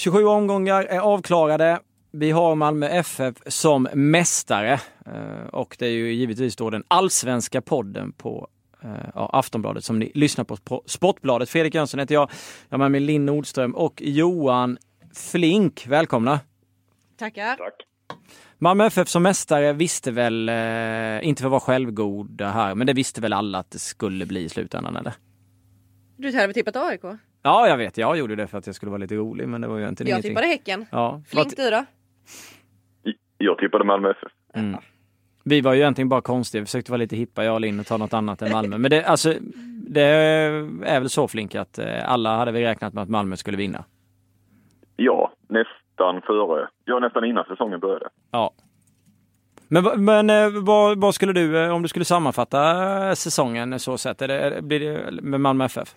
27 omgångar är avklarade. Vi har Malmö FF som mästare eh, och det är ju givetvis då den allsvenska podden på eh, ja, Aftonbladet som ni lyssnar på, Sportbladet. Fredrik Jönsson heter jag. Jag har med mig Linn Nordström och Johan Flink. Välkomna! Tackar! Tack! Malmö FF som mästare visste väl, eh, inte för att vara självgoda här, men det visste väl alla att det skulle bli i slutändan eller? Du hade väl tippat AIK? Ja, jag vet. Jag gjorde det för att jag skulle vara lite rolig, men det var ju inte Jag ingenting. tippade Häcken. Ja. Flink du då? Jag tippade Malmö FF. Mm. Vi var ju egentligen bara konstiga. Vi försökte vara lite hippa, jag och Linn, och ta något annat än Malmö. Men det, alltså, det är väl så Flink att eh, alla hade vi räknat med att Malmö skulle vinna. Ja, nästan före. Ja, nästan innan säsongen började. Ja. Men, men eh, vad, vad skulle du, eh, om du skulle sammanfatta säsongen så sett, är det, blir det med Malmö FF?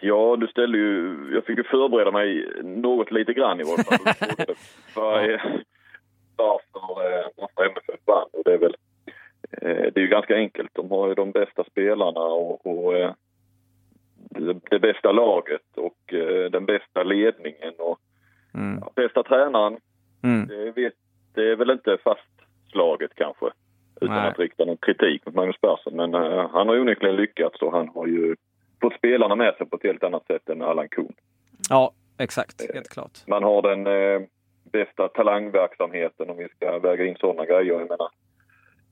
Ja, du ställde ju... Jag fick ju förbereda mig något lite grann i varje fall. Du frågade Varför, eh, varför MFF vann? Och det är väl... eh, Det är ju ganska enkelt. De har ju de bästa spelarna och, och eh, det, bästa laget och den bästa ledningen och Mm. ja, bästa tränaren. Mm. Det, vet, det är väl inte fastslaget kanske. Utan Nej. att rikta någon kritik mot Magnus Persson. Men eh, han har onekligen lyckats och han har ju fått spelarna med sig på ett helt annat sätt än Allan Kuhn. Ja, exakt. Helt klart. Man har den eh, bästa talangverksamheten om vi ska väga in sådana grejer. Jag menar,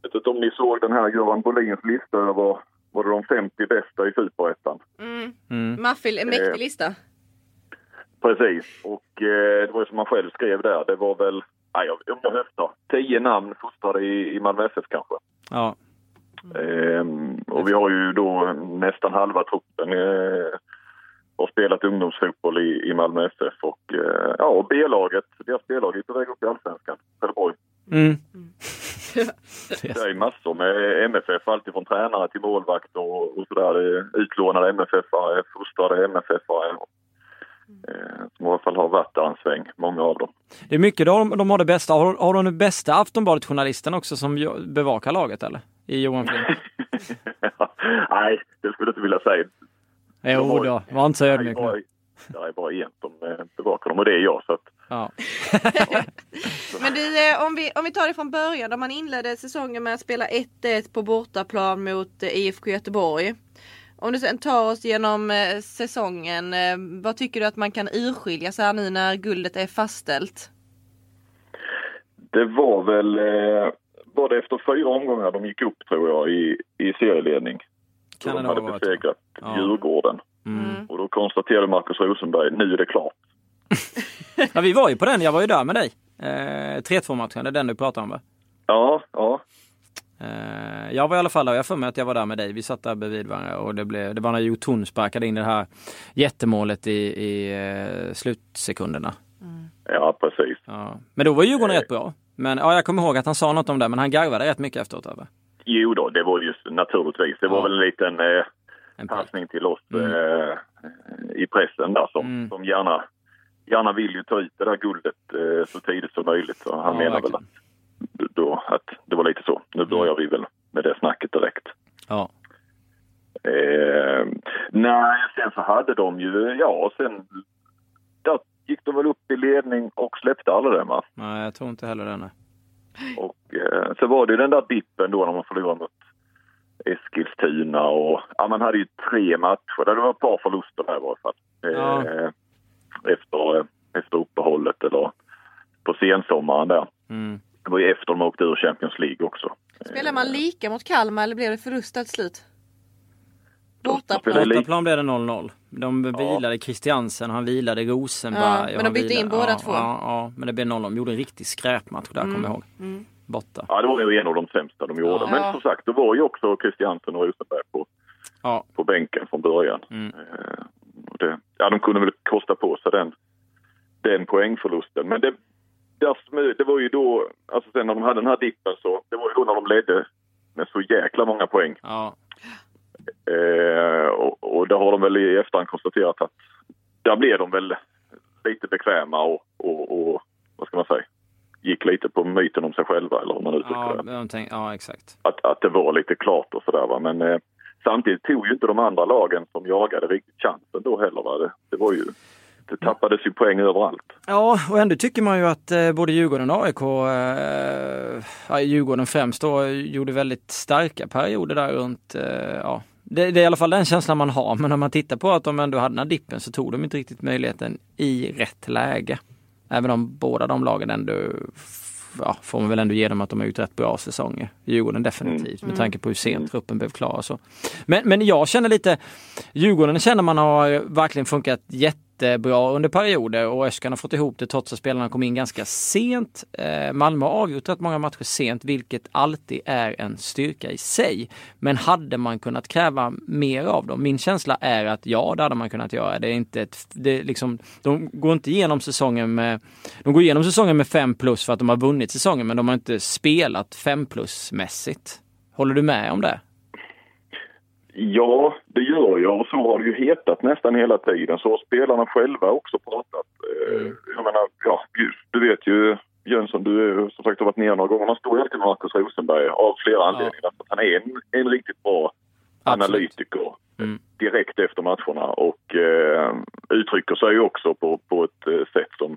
jag vet inte om ni såg den här Göran Bolins lista över var det de 50 bästa i Superettan. Mm. Mm. En Eh. mäktig lista. Precis. Och eh, det var ju som man själv skrev där. Det var väl, nej, jag, om jag höftar, tio namn fostrade i, i Malmö FF kanske. Ja. Ehm, och vi har ju då nästan halva truppen eh, har spelat ungdomsfotboll i, i Malmö FF. Och eh, ja, och B-laget, deras B-lag är på väg upp i Allsvenskan, Trelleborg. Mm. Det är massor med MFF, alltid från tränare till målvakt och, och sådär. Utlånade MFF-are, fostrade MFF-are. Eh, som i alla fall har varit där en sväng, många av dem. Det är mycket de, de har det bästa. Har, har de den bästa Aftonbladet-journalisten också som bevakar laget eller? I Johan Flink? Nej, det skulle jag inte vilja säga. Jo då, var inte så ödmjuk bara, nu. det är bara en som bevakar dem och det är jag. Så att, Ja. Men du, eh, om vi, om vi tar det från början. Då man inledde säsongen med att spela 1-1 på bortaplan mot eh, IFK Göteborg. Om du sen tar oss genom eh, säsongen. Vad tycker du att man kan urskilja så här nu när guldet är fastställt? det var väl eh, var det efter fyra omgångar de gick upp tror jag i, i serieledning. Kan de hade besegrat Ja. Djurgården. Mm. Och då konstaterade Marcus Rosenberg, nu är det klart. ja, vi var ju på den. Jag var ju där med dig. Eh, 3-2 matchen, det är den du pratar om va? Ja, ja. Eh, jag var i alla fall där, jag för mig att jag var där med dig. Vi satt där bredvid varandra och det, blev, det var när Jo Thun sparkade in det här jättemålet i, i eh, slutsekunderna. Ja, precis. Ja. Men då var Djurgården rätt bra. Men ja, jag kommer ihåg att han sa något om det, men han garvade rätt mycket efteråt. Över. Jo då, det var ju naturligtvis. Det var Ja. väl en liten eh, En passning till oss Mm. eh, i pressen där som, Mm. som gärna, gärna vill ju ta ut det där guldet eh, så tidigt som möjligt. Så han Ja, menar väl att, då, att det var lite så. Nu börjar vi väl med det snacket direkt. Ja. Eh, nej, sen så hade de ju, ja, sen där gick de väl upp i ledning och släppte aldrig det. Va? Nej, jag tror inte heller det. nej. Och eh, så var det ju den där dippen då när man förlorade mot Eskilstuna och ja, man hade ju tre matcher där det var ett par förluster där i varje fall. Ja. Eh, efter, eh, efter uppehållet eller på sensommaren där. Mm. Det var ju efter de åkte ur Champions League också. Spelar man lika mot Kalmar eller blev det förlust till slut? Bortaplan. Bortaplan blev det 0-0. De vilade Christiansen, han vilade Rosenberg. Ja, men de han bytte in vilade- båda ja, två. Ja, ja, men det blev 0-0. De gjorde en riktig skräpmatch där, kommer jag ihåg. Mm. Borta. Ja, det var ju en av de sämsta de gjorde. Ja. Men som sagt, det var ju också Christiansen och Rosenberg på, Ja. på bänken från början. Mm. Eh, det, ja, de kunde väl kosta på sig den, den poängförlusten. Men det, det var ju då, alltså sen när de hade den här dippen så, det var ju då när de ledde med så jäkla många poäng. Ja. Eh, och, och där har de väl i efterhand konstaterat att där blev de väl lite bekväma och, och, och vad ska man säga, gick lite på myten om sig själva eller hur man uttrycker Ja, det. tänk, ja, exakt. Att, att det var lite klart och sådär va. Men eh, samtidigt tog ju inte de andra lagen som jagade riktigt chansen då heller va. Det, det var ju det tappades ju poäng överallt. Ja, och ändå tycker man ju att eh, både Djurgården och AIK, eh, ja, Djurgården främst då, gjorde väldigt starka perioder där runt, eh, ja, det, det, är i alla fall den känslan man har. Men när man tittar på att de ändå hade den här dippen så tog de inte riktigt möjligheten i rätt läge. Även om båda de lagen ändå ja, får man väl ändå ge dem att de har gjort rätt bra säsonger. Djurgården definitivt mm. med tanke på hur sent mm. truppen blev klar. Och så. Men, men jag känner lite, Djurgården känner man har verkligen funkat jätte jättebra under perioder och Öskan har fått ihop det trots att spelarna kom in ganska sent. Eh, Malmö har avgjort rätt många matcher sent, vilket alltid är en styrka i sig. Men hade man kunnat kräva mer av dem? Min känsla är att ja, det hade man kunnat göra. Det är inte ett, det är liksom, de går inte igenom säsongen med, de går igenom säsongen med 5 plus för att de har vunnit säsongen, men de har inte spelat 5 plus mässigt. Håller du med om det? Ja, det gör jag och så har det ju hetat nästan hela tiden. Så har spelarna själva också pratat. Eh, mm. Jag menar, ja, du vet ju Jönsson, du har som sagt varit nere några gånger. Man står ju alltid med Marcus Rosenberg av flera ja. anledningar. han är en, en riktigt bra Absolut. analytiker mm. direkt efter matcherna och eh, uttrycker sig också på, på ett eh, sätt som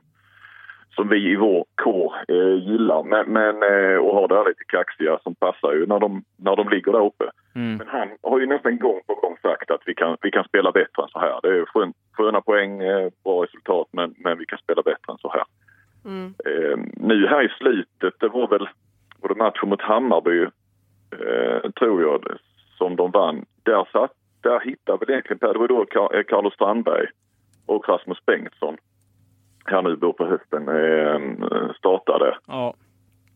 som vi i vår kår eh, gillar men, men, eh, och har det här lite kaxiga som passar ju när de, när de ligger där uppe. Mm. Men han har ju nästan gång på gång sagt att vi kan, vi kan spela bättre än så här. Det är skön, sköna poäng, eh, bra resultat men, men vi kan spela bättre än så här. Mm. Eh, nu här i slutet, det var väl det matchen mot Hammarby, eh, tror jag, som de vann. Där, satt, där hittade väl egentligen, det var då Carlos Strandberg och Rasmus Bengtsson här nu då på hösten eh, startade. Ja.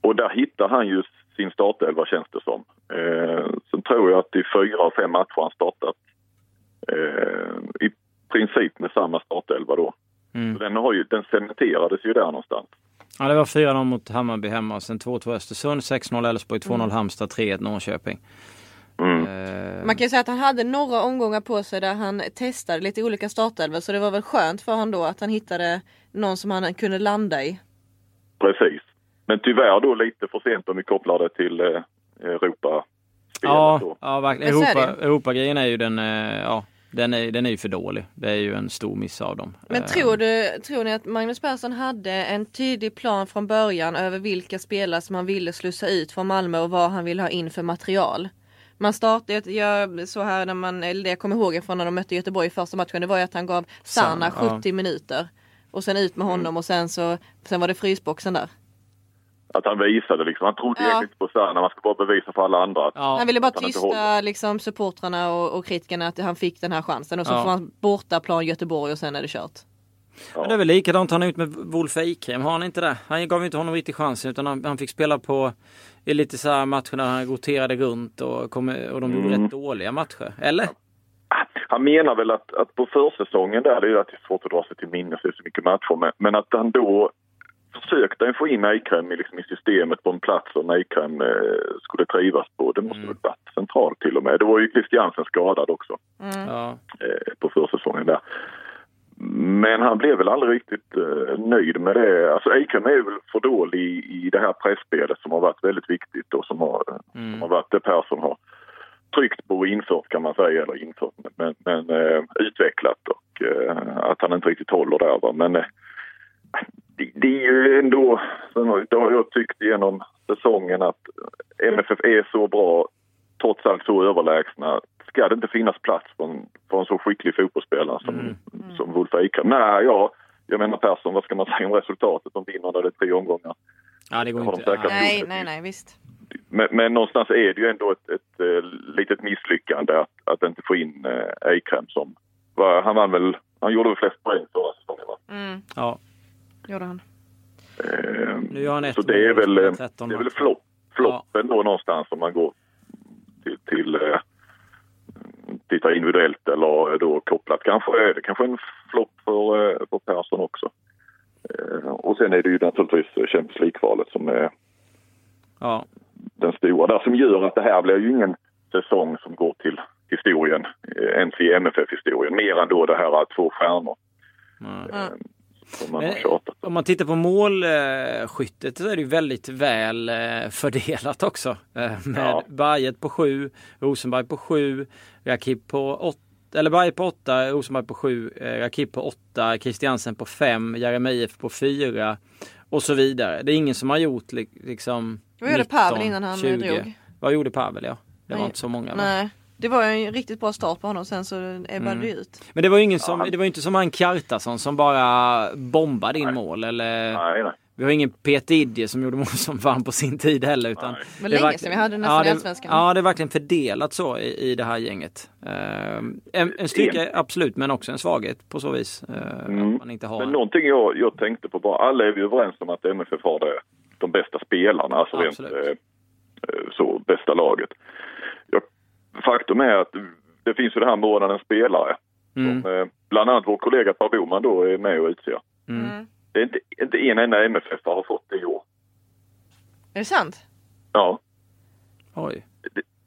Och där hittar han ju sin startelva känns det som. Eh, sen tror jag att i fyra av fem matcher han startat eh, i princip med samma startelva då. Mm. Den, har ju, den cementerades ju där någonstans. Ja, det var 4-0 mot Hammarby hemma och sen 2-2 Östersund, 6-0 Elfsborg, 2-0 mm. Halmstad, 3-1 Norrköping. Mm. Eh, Man kan ju säga att han hade några omgångar på sig där han testade lite olika startelvor så det var väl skönt för honom då att han hittade någon som han kunde landa i. Precis. Men tyvärr då lite för sent om vi kopplar det till eh, Europa. Ja, ja, verkligen. Europa, Europa-grejen är ju den, eh, ja, den är, den är ju för dålig. Det är ju en stor miss av dem. Men tror, du, tror ni att Magnus Persson hade en tydlig plan från början över vilka spelare som han ville slussa ut från Malmö och vad han ville ha in för material? Man startade, jag så här när man, eller det jag kommer ihåg från när de mötte Göteborg i första matchen, det var ju att han gav Sana 70 ja. minuter. Och sen ut med honom mm. och sen så sen var det frysboxen där. Att han visade liksom, han trodde ja. inte på Serna, man ska bara bevisa för alla andra. Ja. Han ville bara tysta liksom supportrarna och, och kritikerna att han fick den här chansen och så ja. får han bortaplan Göteborg och sen är det kört. Ja. Men det är väl likadant han har gjort med Wolf Eikrem, har han inte det? Han gav inte honom riktigt chansen utan han, han fick spela på i lite så här matcher när han roterade runt och, kom, och de gjorde mm. rätt dåliga matcher. Eller? Han menar väl att, att på försäsongen där, det är att svårt att dra sig till minnes, det är så mycket matcher, men, men att han då försökte få in Eikrem liksom i systemet på en plats som Eikrem eh, skulle trivas på. Det måste mm. väl varit centralt till och med. Det var ju Christiansen skadad också mm. eh, på försäsongen där. Men han blev väl aldrig riktigt eh, nöjd med det. Alltså Eikrem är väl för dålig i, i det här pressspelet som har varit väldigt viktigt och som har, mm. som har varit det Persson har tryckt på och infört kan man säga, eller infört, men, men eh, utvecklat och eh, att han inte riktigt håller där. Va? Men eh, det, det, är ju ändå, det har jag tyckt genom säsongen att MFF är så bra, trots allt så överlägsna. Ska det inte finnas plats för en, för en så skicklig fotbollsspelare som, mm. Mm. som Wolf Eikrem? Nej, ja, jag menar Persson, vad ska man säga om resultatet? De vinner när det är tre omgångar. Ja, det går inte. Nej, nej, nej, visst. Men, men, någonstans är det ju ändå ett, ett eh, litet misslyckande att, att inte få in eh, Eikrem som... Var, han vann väl... Han gjorde väl flest poäng förra säsongen va? Mm. Ja. Gjorde han. Eh, nu gör han ett Så det är väl, det är väl flopp, floppen ja. då någonstans om man går till, till eh, tittar individuellt eller då kopplat. Kanske är det kanske en flopp för, eh, för Persson också. Eh, och sen är det ju naturligtvis Champions League-kvalet som är ja den stora där som gör att det här blir ju ingen säsong som går till historien, eh, ens i MFF-historien, mer än då det här två stjärnor. Mm. Man om man tittar på målskyttet så är det ju väldigt väl eh, fördelat också. Med ja. Bajet på sju, Rosenberg på sju, Rakip på åtta, eller Berg på åtta, Rosenberg på sju, eh, Rakip på åtta, Christiansen på fem, Jeremejeff på fyra och så vidare. Det är ingen som har gjort liksom Vad gjorde 19, Pavel innan han 20. drog? Vad gjorde Pavel ja? Det var Nej. inte så många. va? Nej. Det var ju en riktigt bra start på honom sen så ebbade Mm. det ut. Men det var ju ingen som, Ja, han- det var inte som han Kjartason som bara bombade in mål eller Nej, nej. Vi har ingen Peter Idje som gjorde mål som vann på sin tid heller utan Nej. Det är länge sedan vi hade ja, i det, Allsvenskan. Ja, det är verkligen fördelat så i, i det här gänget. Ehm, en, en styrka absolut, men också en svaghet på så vis. eh, Mm. Man inte har Men en- någonting jag, jag tänkte på bara, alla är vi överens om att MFF har det, de bästa spelarna, alltså rent Absolut. eh, så, bästa laget. Ja, faktum är att det finns ju det här månadens spelare. Mm, Som, eh, bland annat vår kollega Per Boman då är med och utser. Det är inte, inte en enda MFF har fått det i år. Är det sant? Ja, Oj.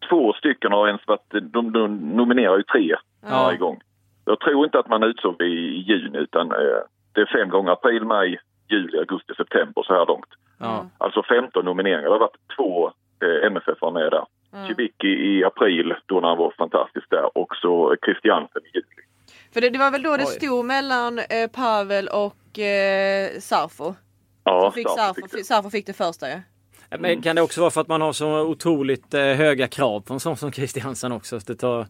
två stycken har ens varit, de, de nominerar ju tre Ja. varje gång. Jag tror inte att man utsåg det i, juni utan eh, det är fem gånger april, maj, juli, augusti, september så här långt. Ja. Alltså 15 nomineringar. Det har varit två eh, MFF var med där. Mm. Cibicki i april då när han var fantastisk där och så Christiansen i juli. För det, det var väl då det Oj. stod mellan eh, Pavel och eh, Sarfo. Ja, Fick Sarfo Sarfo, fick det. fick, Sarfo fick det första ju. Men kan det också vara för att man har så otroligt eh, höga krav på en sån som Christiansen också? Att det tar...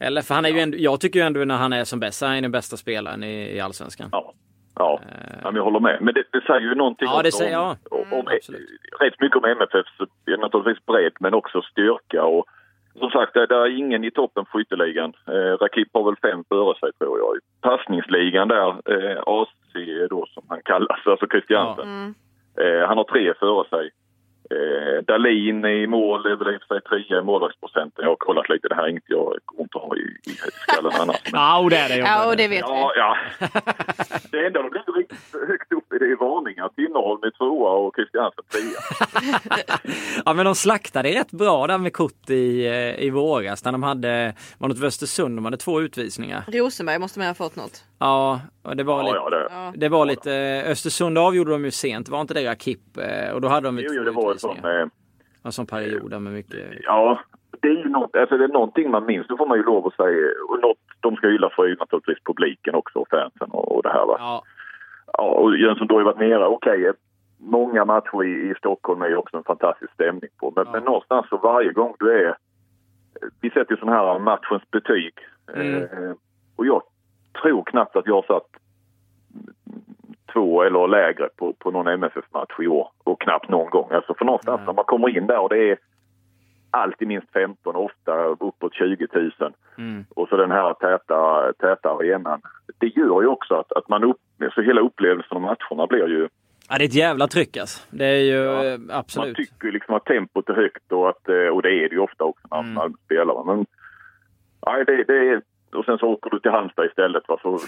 Eller för han är ju ändå, jag tycker ju ändå när han är som bäst, han är den bästa spelaren i, i Allsvenskan. Ja, ja. Eh, ja men jag håller med. Men det, det säger ju någonting Ja, det säger- om, ja. om, om absolut. rätt mycket om MFFs naturligtvis bredd men också styrka. Och, som sagt, det, är ingen i toppen på skytteligan. Eh, Rakip har väl fem före sig tror jag. Passningsligan där, eh, AC då som han kallas, alltså Christiansen. Mm. Eh, han har tre före sig. Eh, Dahlin i mål är väl i och för sig trea i målvaktsprocenten. Jag har kollat lite, det här är inget jag inte har i, i skallen annars. Men, Ja, och det är det. Ja, och det vet ja, ja. Det enda de ligger riktigt högt upp i det är varningar. Tinnerholm är tvåa och Christiansen trea. Ja men de slaktade rätt bra där med kort i, eh, i våras när de hade, var något Östersund, de hade två utvisningar. vi. Rosenberg måste med ha fått något. Ja, och det var Ja, lite, ja, det, Ja. det var lite, eh, Östersund avgjorde de ju sent, var inte det Rakip? Eh, Och då hade de ju jo, det var utvisningar. eh, En sån period där med mycket, ja, det är ju något, alltså det är någonting man minns. Då får man ju lov att säga, och något de ska hylla för är ju naturligtvis publiken också och fansen och, och det här va. ja, Ja, och Jönsson då har ju varit nere, okej, många matcher i, i Stockholm är ju också en fantastisk stämning på. Men, Ja. men någonstans så varje gång du är... Vi sätter ju sån här matchens betyg. Mm. Eh, och jag tror knappt att jag har satt två eller lägre på, på någon MFF-match i år. Och knappt någon gång. Alltså för någonstans när man kommer in där och det är alltid minst 15, ofta uppåt 20 000 mm. och så den här täta, täta arenan. Det gör ju också att, att man upp, så hela upplevelsen av matcherna blir ju... ja det är ett jävla tryck alltså. Det är ju Ja, eh, Man absolut. tycker ju liksom att tempot är högt och, att, eh, och det är det ju ofta också när Mm. man spelar. Men nej, det, det är... Och sen så åker du till Halmstad istället va, så,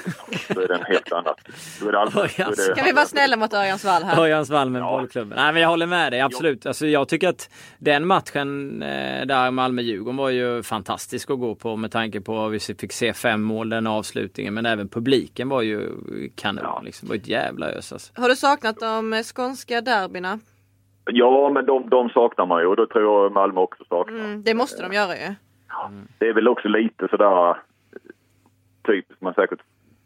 så är det en helt annat. Då är det alltid, då är det, Ska vi vara snälla mot Örjans vall här? Örjans Wall med Ja. bollklubben. Nej men jag håller med dig, absolut. Alltså, jag tycker att den matchen eh, där Malmö-Djurgården var ju fantastisk att gå på med tanke på att vi fick se fem mål den avslutningen. Men även publiken var ju kanon. Ja. Liksom. Det var ett jävla ös alltså. Har du saknat de skånska derbyna? Ja, men de, de saknar man ju och det tror jag Malmö också saknar. Mm, det måste de göra ju. Det är väl också lite sådär typiskt man säkert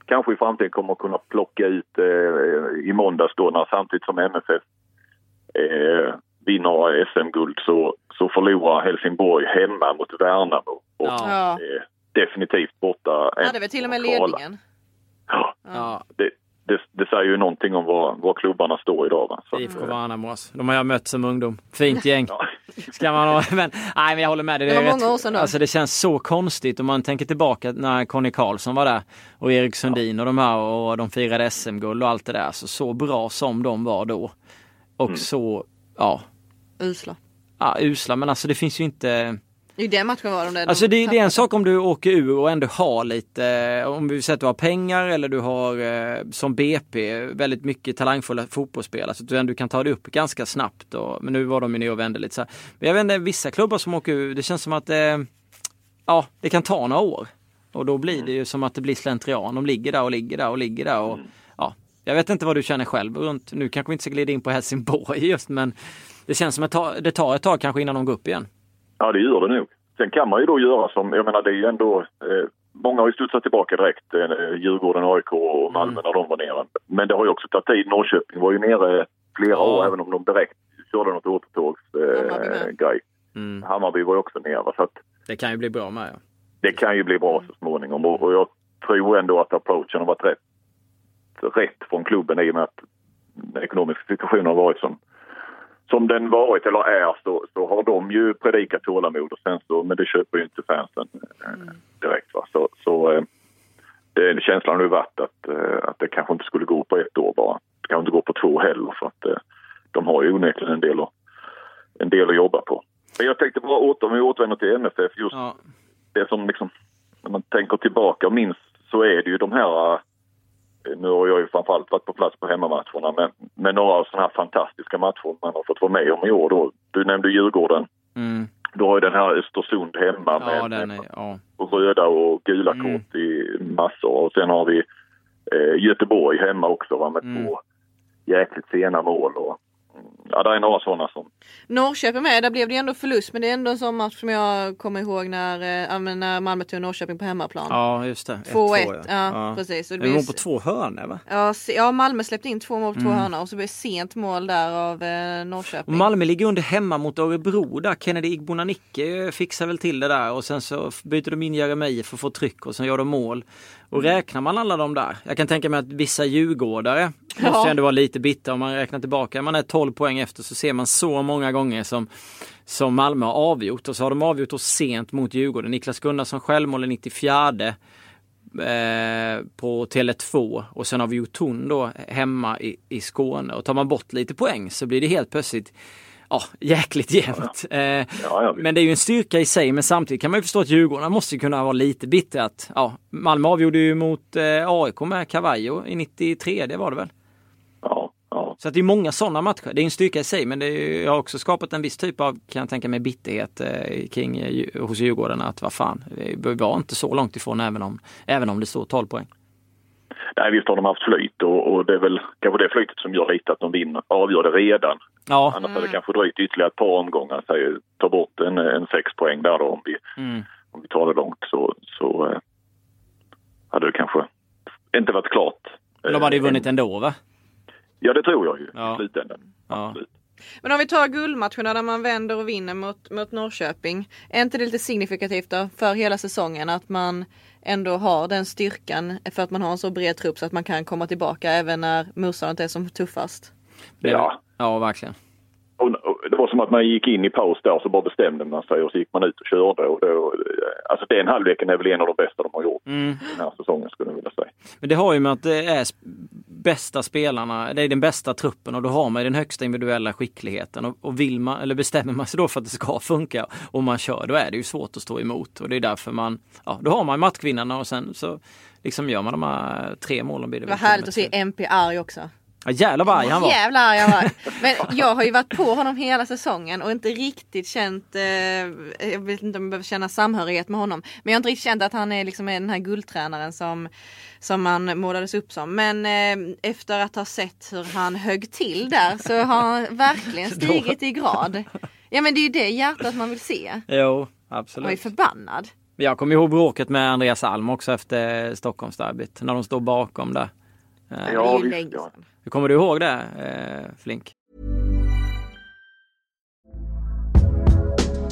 kanske i framtiden kommer att kunna plocka ut eh, i måndags då när samtidigt som MFF eh, vinner SM-guld så, så förlorar Helsingborg hemma mot Värnamo. Och Ja. Ja. eh, definitivt borta. en Hade vi till och med ledningen. Ja, Ja, det, det, det säger ju någonting om var, var klubbarna står idag. Va? Så IFK eh, Värnamos. De har jag mött som ungdom. Fint gäng. ja. Ska man ha, men, nej men jag håller med dig. Det var är många år sedan då. Alltså det känns så konstigt om man tänker tillbaka när Conny Karlsson var där och Erik Sundin och de här och de firade SM-guld och allt det där. Alltså, så bra som de var då. Och Mm. så, ja, Usla. ja, usla. Men alltså det finns ju inte. I den matchen var de det. de Alltså det, det är en sak om du åker ur och ändå har lite, om vi säger att du har pengar eller du har eh, som BP väldigt mycket talangfulla fotbollsspelare så att du ändå kan ta dig upp ganska snabbt. Och, men nu var de ju nere och vände lite så här. Men jag vet inte, vissa klubbar som åker ur, det känns som att eh, ja, det kan ta några år. Och då blir det ju som att det blir slentrian. De ligger där och ligger där och ligger där. Och, ja, jag vet inte vad du känner själv runt, nu kanske vi inte ska glida in på Helsingborg just men det känns som att det tar ett tag kanske innan de går upp igen. Ja, det gör det nog. Sen kan man ju då göra som, jag menar det är ju ändå, eh, många har ju studsat tillbaka direkt. Eh, Djurgården, AIK och Malmö mm. när de var nere. Men det har ju också tagit tid. Norrköping var ju nere flera ja. år även om de direkt körde något återtågsgrej. Eh, mm. Hammarby var ju också nere. Så att, det kan ju bli bra med ja. Det kan ju bli bra så småningom och, och jag tror ändå att approachen har varit rätt, rätt från klubben i och med att den ekonomiska situationen har varit som, som den varit eller är så, så har de ju predikat tålamod och sen så, men det köper ju inte fansen eh, mm. direkt. Va? Så, så eh, det, känslan har ju varit att, eh, att det kanske inte skulle gå på ett år bara. Det kanske inte går på två heller för att de har ju onekligen en del att, en del att jobba på. Men jag tänkte bara åter, om vi återvänder till MFF, just ja. det som liksom, när man tänker tillbaka och minns så är det ju de här nu har jag ju framförallt varit på plats på hemmamatcherna men, men några sådana här fantastiska matcher man har fått vara med om i år. Då. Du nämnde Djurgården. Mm. Du har ju den här Östersund hemma ja, med, är, ja. röda och gula mm. kort i massor. Och sen har vi eh, Göteborg hemma också va, med mm. två jäkligt sena mål. Och, ja, det är några sådana som... Norrköping med, där blev det ändå förlust men det är ändå en sån match som jag kommer ihåg när, äh, när Malmö tog Norrköping på hemmaplan. Ja just det. 2-1. Ja. Ja, ja, precis. Och det mål på två hörnor va? Ja, ja, Malmö släppte in två mål på två mm. hörnor och så blev det sent mål där av eh, Norrköping. Och Malmö ligger under hemma mot Örebro där. Kennedy Igbonanicke fixar väl till det där och sen så byter de in Jeremejeff för att få tryck och sen gör de mål. Och räknar man alla de där, jag kan tänka mig att vissa djurgårdare ja. måste ändå vara lite bitter om man räknar tillbaka. Man är 12 poäng efter så ser man så många gånger som, som Malmö har avgjort och så har de avgjort oss sent mot Djurgården. Niklas Gunnarsson självmål i 94 eh, på Tele2 och sen har vi Jotun då hemma i, i Skåne och tar man bort lite poäng så blir det helt plötsligt ja, jäkligt jämnt. Ja, ja. Eh, ja, men det är ju en styrka i sig men samtidigt kan man ju förstå att Djurgården måste kunna vara lite bitter att ja, Malmö avgjorde ju mot eh, AIK med Cavallo i 93 det var det väl? Ja. Så att det är många sådana matcher. Det är en styrka i sig men det har också skapat en viss typ av, kan jag tänka mig, bitterhet eh, kring eh, hos Djurgården att vad fan, vi var inte så långt ifrån även om, även om det står 12 poäng. Nej, visst har de haft flyt och, och det är väl kanske det flytet som gör lite att de vinner, avgör det redan. Ja. Annars mm. hade det kanske dröjt ytterligare ett par omgångar. Så ta bort en, en sex poäng där då om vi, mm. om vi tar det långt så, så eh, hade det kanske inte varit klart. de hade ju vunnit ändå va? Ja det tror jag ju ja. i slutändan. Ja. Men om vi tar guldmatcherna där man vänder och vinner mot, mot Norrköping. Är inte det lite signifikativt då för hela säsongen att man ändå har den styrkan för att man har en så bred trupp så att man kan komma tillbaka även när motståndet är som tuffast? Ja, ja verkligen. Och, det var som att man gick in i paus där och så bara bestämde man sig och så gick man ut och körde. Och då, alltså den halvleken är väl en av de bästa de har gjort mm. den här säsongen skulle jag vilja säga. Men det har ju med att det är bästa spelarna, det är den bästa truppen och då har man den högsta individuella skickligheten. Och, och vill man, eller bestämmer man sig då för att det ska funka och man kör, då är det ju svårt att stå emot. Och det är därför man, ja då har man matchvinnarna och sen så liksom gör man de här tre målen. Blir det Vad härligt att se MP arg också. Ja, jävlar vad arg han var. Jävlar arg han var. Men jag har ju varit på honom hela säsongen och inte riktigt känt, eh, jag vet inte om jag behöver känna samhörighet med honom. Men jag har inte riktigt känt att han är liksom den här guldtränaren som, som han målades upp som. Men eh, efter att ha sett hur han högg till där så har han verkligen stigit i grad. Ja men det är ju det hjärtat man vill se. Jo, absolut. Jag är förbannad. Jag kommer ihåg bråket med Andreas Alm också efter Stockholmsderbyt. När de står bakom där. Ja, visst, ja. Hur kommer du ihåg det, eh, Flink?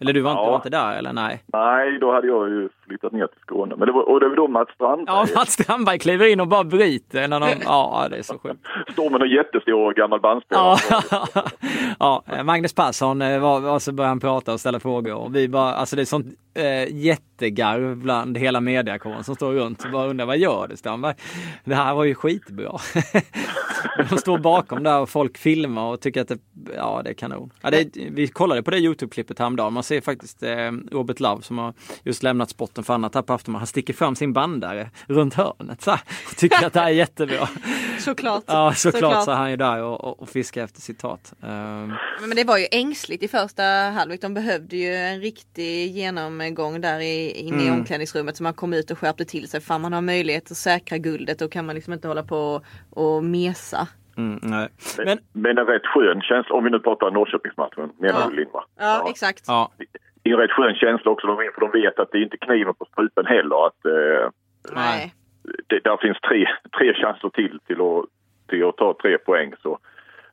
Eller du var, inte, ja. var inte där eller nej? Nej, då hade jag ju flyttat ner till Skåne. Men det var, och det var då Mats Strandberg. Ja, Mats Strandberg kliver in och bara bryter. När de, ja, det är så sjukt. Står med en jättestor gammal bandspelare. Ja. ja, Magnus Persson eh, var, var så började han prata och ställa frågor och vi bara, alltså det är sånt eh, jättegarv bland hela mediakåren som står runt och bara undrar vad gör du Strandberg? Det här var ju skitbra. De står bakom där och folk filmar och tycker att det, ja, det är kanon. Ja, det, vi kollade på det Youtube-klippet häromdagen. Man ser faktiskt eh, Robert Love som har just lämnat spotten för annat här på Aftonbladet. Han sticker fram sin bandare runt hörnet så här, och tycker att det här är jättebra. Såklart. Ja, såklart, såklart. så är han ju där och, och, och fiskar efter citat. Um... Men det var ju ängsligt i första halvlek. De behövde ju en riktig genomgång där i, inne mm. i omklädningsrummet så man kom ut och skärpte till sig. Fan man har möjlighet att säkra guldet då kan man liksom inte hålla på och mesa. Mm, nej. Men, men en rätt skön känsla, om vi nu pratar Norrköpingsmatchen, menar ja. du Lindva? Ja, ja, exakt. Ja. Det är en rätt skön känsla också, för de vet att det är inte kniven på strupen heller. Att, eh, nej. Det, där finns tre, tre chanser till till att, till att ta tre poäng. Så,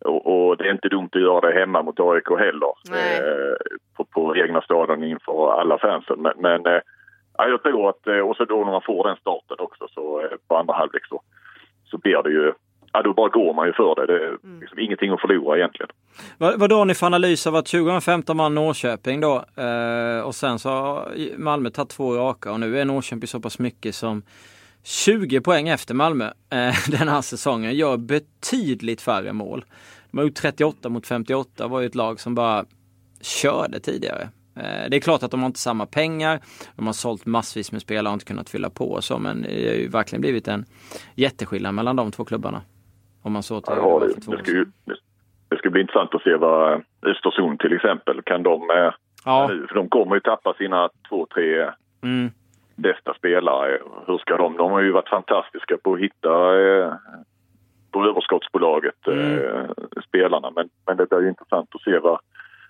och, och, det är inte dumt att göra det hemma mot AIK heller. Eh, på, på egna stadion inför alla fansen. Men, men eh, jag tror att, eh, och så då när man får den starten också så eh, på andra halvlek så, så blir det ju ja, då bara går man ju för det. Det är mm. liksom ingenting att förlora egentligen. Vad, vad har ni för analys av att 2015 vann Norrköping då eh, och sen så har Malmö tagit två raka och nu är Norrköping så pass mycket som 20 poäng efter Malmö eh, den här säsongen. Gör betydligt färre mål. De har gjort 38 mot 58 var ju ett lag som bara körde tidigare. Eh, det är klart att de har inte samma pengar. De har sålt massvis med spelare och inte kunnat fylla på och så men det har ju verkligen blivit en jätteskillnad mellan de två klubbarna. Om man så till ja, det, det, ska ju, det ska bli intressant att se vad Östersund till exempel, kan de... Eh, ja. För de kommer ju tappa sina två, tre mm. bästa spelare. Hur ska de... De har ju varit fantastiska på att hitta på överskottsbolaget, mm. eh, spelarna. Men, men det blir ju intressant att se vad...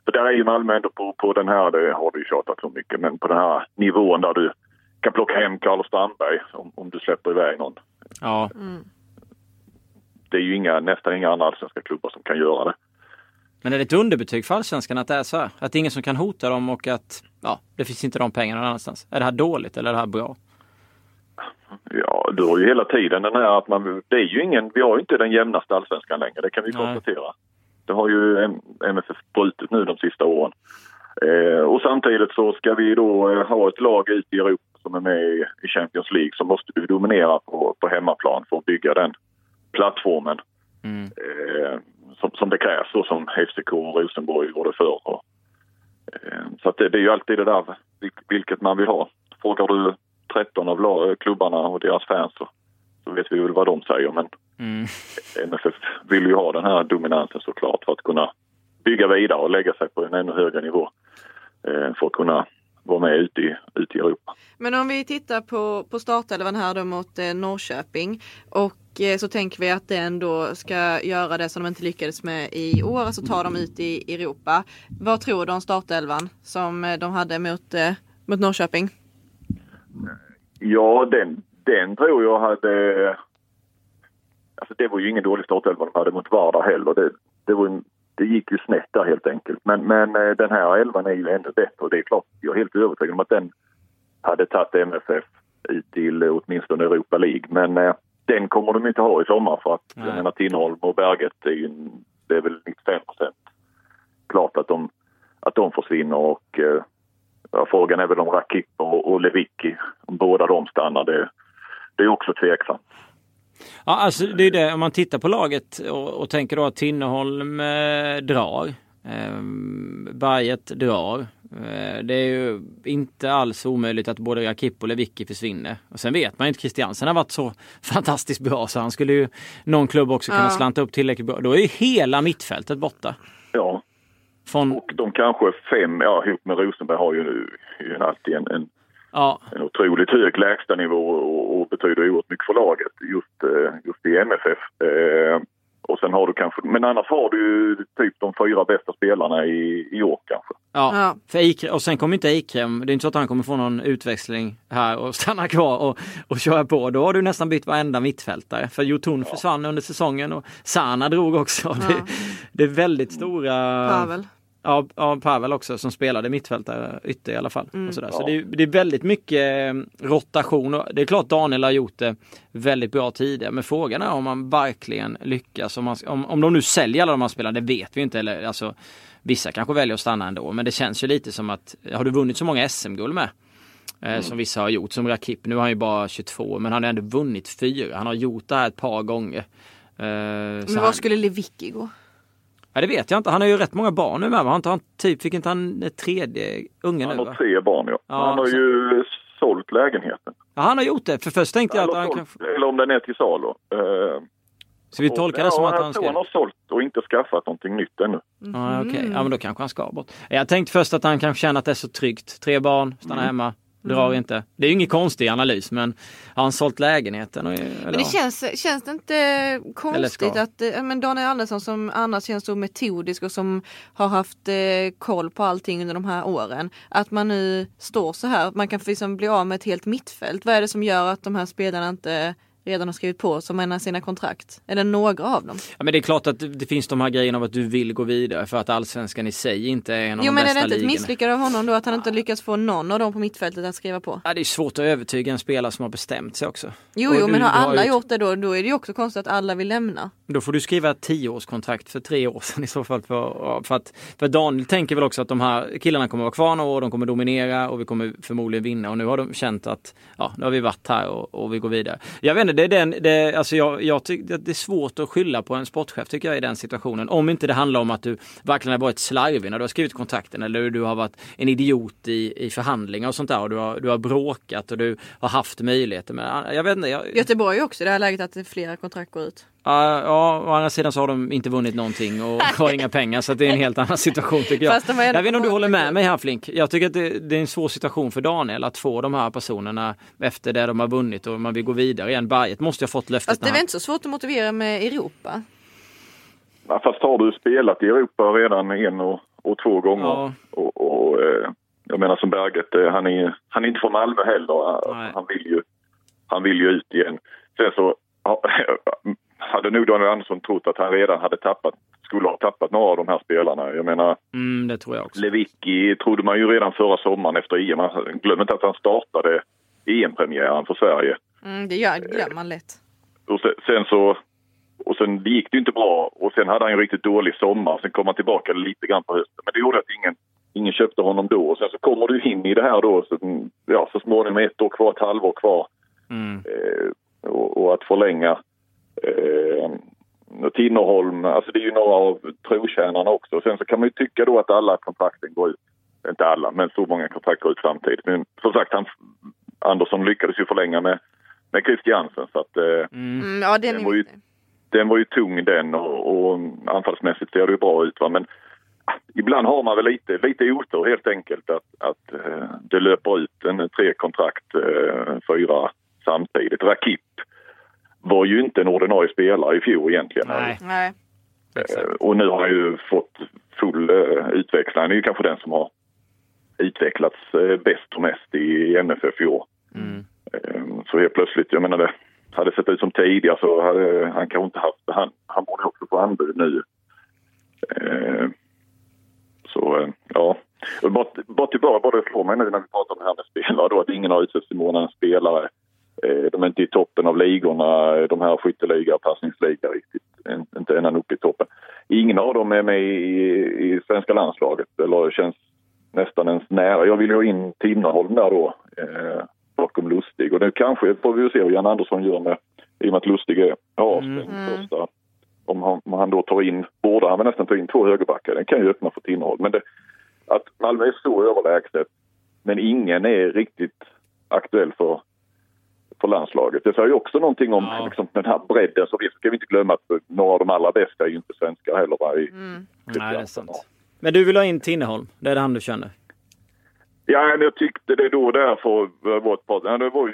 För där är ju Malmö ändå på, på den här, det har du ju tjatat så mycket, men på den här nivån där du kan plocka hem Carlos Strandberg om, om du släpper iväg någon. Ja. Mm det är ju inga, nästan inga andra allsvenska klubbar som kan göra det. Men är det ett underbetyg för allsvenskan att det är så här? Att det är ingen som kan hota dem och att ja, det finns inte de pengarna någon annanstans? Är det här dåligt eller är det här bra? Ja, du har ju hela tiden den här att man, det är ju ingen, vi har ju inte den jämnaste allsvenskan längre, det kan vi Nej. konstatera. Det har ju MFF brutit nu de sista åren. Eh, och samtidigt så ska vi då eh, ha ett lag ute i Europa som är med i Champions League så måste vi dominera på, på hemmaplan för att bygga den plattformen mm. eh, som, som det krävs och som FCK och Rosenborg gjorde förr. Och, eh, så det, det, är ju alltid det där vilket man vill ha. Frågar du 13 av klubbarna och deras fans så, så vet vi väl vad de säger men mm. MFF vill ju ha den här dominansen såklart för att kunna bygga vidare och lägga sig på en ännu högre nivå eh, för att kunna vara med ute i, ute i Europa. Men om vi tittar på, på startelvan här då mot eh, Norrköping och eh, så tänker vi att den då ska göra det som de inte lyckades med i år, alltså ta dem ut i Europa. Vad tror du om startelvan som eh, de hade mot, eh, mot Norrköping? Ja, den, den tror jag hade... Alltså det var ju ingen dålig startelva de hade mot Vardar heller. Det, det var det gick ju snett där helt enkelt. Men, men eh, den här elvan är ju ännu bättre och det är klart, jag är helt övertygad om att den hade tagit MFF ut till åtminstone Europa League. Men eh, den kommer de inte ha i sommar för att jag menar Tinholm och Berget är ju, det är väl 95 procent klart att de, att de försvinner och eh, frågan är väl om Rakip och, och Lewicki, om båda de stannar, det, det är också tveksamt. Ja, alltså det är det om man tittar på laget och, och tänker då att Tinneholm eh, drar. Eh, Berget drar. Eh, det är ju inte alls omöjligt att både Rakip och Lewicki försvinner. Och sen vet man ju inte, Christiansen har varit så fantastiskt bra så han skulle ju någon klubb också kunna ja. slanta upp tillräckligt bra. Då är ju hela mittfältet borta. Ja. Från... Och de kanske fem, ja ihop med Rosenberg har ju, ju alltid en, en Ja. En otroligt hög lägstanivå och, och betyder oerhört mycket för laget just, eh, just i MFF. Eh, och sen har du kanske, men annars har du ju typ de fyra bästa spelarna i, i år kanske. Ja, ja. För Ikre, och sen kommer inte Eikrem, det är inte så att han kommer få någon utväxling här och stanna kvar och, och köra på. Då har du nästan bytt varenda mittfältare. För Jotun ja. försvann under säsongen och Sana drog också. Ja. Det, det, är väldigt stora... Pavel. Ja, ja, Pavel också som spelade mittfältare ytter i alla fall. Mm. Och sådär. Ja. Så det är, det är väldigt mycket eh, rotation. Och det är klart Daniel har gjort det väldigt bra tidigare. Men frågan är om man verkligen lyckas. Om, man, om, om de nu säljer alla de här spelarna, det vet vi inte. Eller, alltså, vissa kanske väljer att stanna ändå. Men det känns ju lite som att, har du vunnit så många SM-guld med? Eh, Som vissa har gjort, som Rakip. Nu har han ju bara 22 men han har ändå vunnit fyra. Han har gjort det här ett par gånger. Eh, Men han- var skulle Lewicki gå? Ja, det vet jag inte. Han har ju rätt många barn nu med. han typ, fick inte han ett tredje unge nu? Han har Va? tre barn ja. Ja, han har så- ju sålt lägenheten. Ja, han har gjort det. För först tänkte jag att Eller, han sålt, kanske... eller om den är till salu. Eh, Så vi tolkar det som ja, att han ska... han har sålt och inte skaffat någonting nytt ännu. Ja, okej. Ja, men då kanske han ska bort. Jag tänkte först att han kanske känner att det är så tryggt. Tre barn, stanna Mm. hemma, drar inte. Det är ju ingen konstig analys, men har han sålt lägenheten? Och, Men det känns, känns det inte konstigt att eh, men Daniel Andersson som annars känns så metodisk och som har haft eh, koll på allting under de här åren. Att man nu står så här, man kan liksom bli av med ett helt mittfält. Vad är det som gör att de här spelarna inte redan har skrivit på som en av sina kontrakt? Eller några av dem? Ja, men det är klart att det, finns de här grejerna av att du vill gå vidare för att allsvenskan i sig inte är en av Jo de men är bästa det inte ett misslyckande av honom då att han inte lyckats få någon av dem på mittfältet att skriva på? Ja, det är svårt att övertyga en spelare som har bestämt sig också. Jo, jo men har alla ju- gjort det då, då är det ju också konstigt att alla vill lämna. Då får du skriva ett tioårskontrakt för tre år sedan i så fall. För, för, att, för Daniel tänker väl också att de här killarna kommer vara kvar några år, de kommer dominera och vi kommer förmodligen vinna. Och nu har de känt att ja, nu har vi varit här och, och vi går vidare. Jag vet inte, det är, den, det, alltså jag, jag tycker det är svårt att skylla på en sportchef tycker jag i den situationen. Om inte det handlar om att du verkligen har varit slarvig när du har skrivit kontrakten eller du har varit en idiot i, i förhandlingar och sånt där och du har, du har bråkat och du har haft möjligheter. Men jag vet inte. Jag, Göteborg är också i det här läget att flera kontrakt går ut. Ja, å andra sidan så har de inte vunnit någonting och har inga pengar så det är en helt annan situation tycker jag. Jag vet inte om du håller med mig här Flink. Jag tycker att det, det är en svår situation för Daniel att få de här personerna efter det de har vunnit och man vill gå vidare igen. Berget måste ha fått löftet Fast det är väl han... inte så svårt att motivera med Europa? Ja, fast har du spelat i Europa redan en och, och två gånger Ja. och, och eh, jag menar som Berget, eh, han är, han är inte från Malmö heller. Nej. han, vill ju, han vill ju ut igen. Sen så hade nog Daniel Andersson trott att han redan hade tappat, skulle ha tappat några av de här spelarna. Jag menar Mm, det tror jag också. Lewicki trodde man ju redan förra sommaren efter EM. Glöm inte att han startade EM-premiären för Sverige. Mm, det gör, glömmer man lätt. Och sen, sen så och sen det gick det inte bra och sen hade han ju en riktigt dålig sommar. Sen kom han tillbaka lite grann på hösten. Men det gjorde att ingen, ingen köpte honom då. Och sen så kommer du in i det här då. Så, ja, så småningom ett år kvar, ett halvår kvar. Mm. Eh, och, och att förlänga Tinnerholm, alltså det är ju några av trotjänarna också. Sen så kan man ju tycka då att alla kontrakten går ut. Inte alla, men så många kontrakt går ut samtidigt. Men som sagt, han, Andersson lyckades ju förlänga med, med Christiansen. Så att, eh, Mm. Mm, ja, den Den var ju- den var ju tung den och, och anfallsmässigt ser det ju bra ut. Va? Men ah, ibland har man väl lite, lite otur helt enkelt att, att eh, det löper ut en tre kontrakt, eh, fyra samtidigt. Rakip var ju inte en ordinarie spelare i fjol egentligen. Nej, Nej. Eh, och nu har han ju fått full eh, utväxling. Han är ju kanske den som har utvecklats eh, bäst och mest i MFF i år. Mm. Eh, Så helt plötsligt, jag menar det hade sett ut som tidigare så hade han kanske inte haft han, han borde också få anbud nu. Eh, Så ja, bara, bara tillbaka, bara det slår mig nu när vi pratar om det här med spelare då att ingen har utsetts till månadens spelare. Eh, De är inte i toppen av ligorna, de här skytteliga och passningsliga riktigt, inte ända upp i toppen. Ingen av dem är med i, i svenska landslaget eller känns nästan ens nära. Jag vill ju ha in Tinnerholm där då. Eh, bakom Lustig. Och nu kanske får vi se hur Jan Andersson gör med, i och med att Lustig är avstängd Mm. första. Om han, om han då tar in, borde han väl nästan ta in två högerbackar. Den kan ju öppna för Tinnerholm. Men det, att Malmö är så överlägset, men ingen är riktigt aktuell för, för landslaget. Det säger ju också någonting om Ja. liksom, den här bredden. Så vi ska vi inte glömma att några av de allra bästa är ju inte svenskar heller. Va? I, Mm. Nej, det är sant. Men du vill ha in Tinnerholm? Det är det han du känner? Ja, men jag tyckte det då därför var ett par... Det var ju,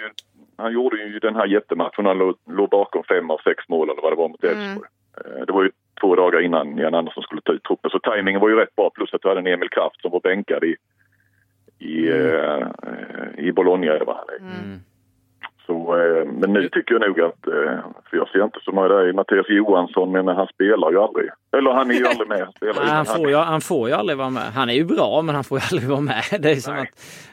han gjorde ju den här jättematchen. Han låg, låg bakom fem av sex mål eller vad det var mot Mm. Elfsborg. Eh, Det var ju två dagar innan Jan Andersson skulle ta ut truppen. Så tajmingen var ju rätt bra. Plus att du hade en Emil Kraft som var bänkad i, i, eh, i Bologna. Va? Mm. Så, eh, eh, men nu tycker jag nog att, eh, för jag ser inte så många där i Mattias Johansson, men han spelar ju aldrig. Eller han är ju aldrig med. Han, spelar han, får ju, han får ju aldrig vara med. Han är ju bra men han får ju aldrig vara med. Det är som Nej. att,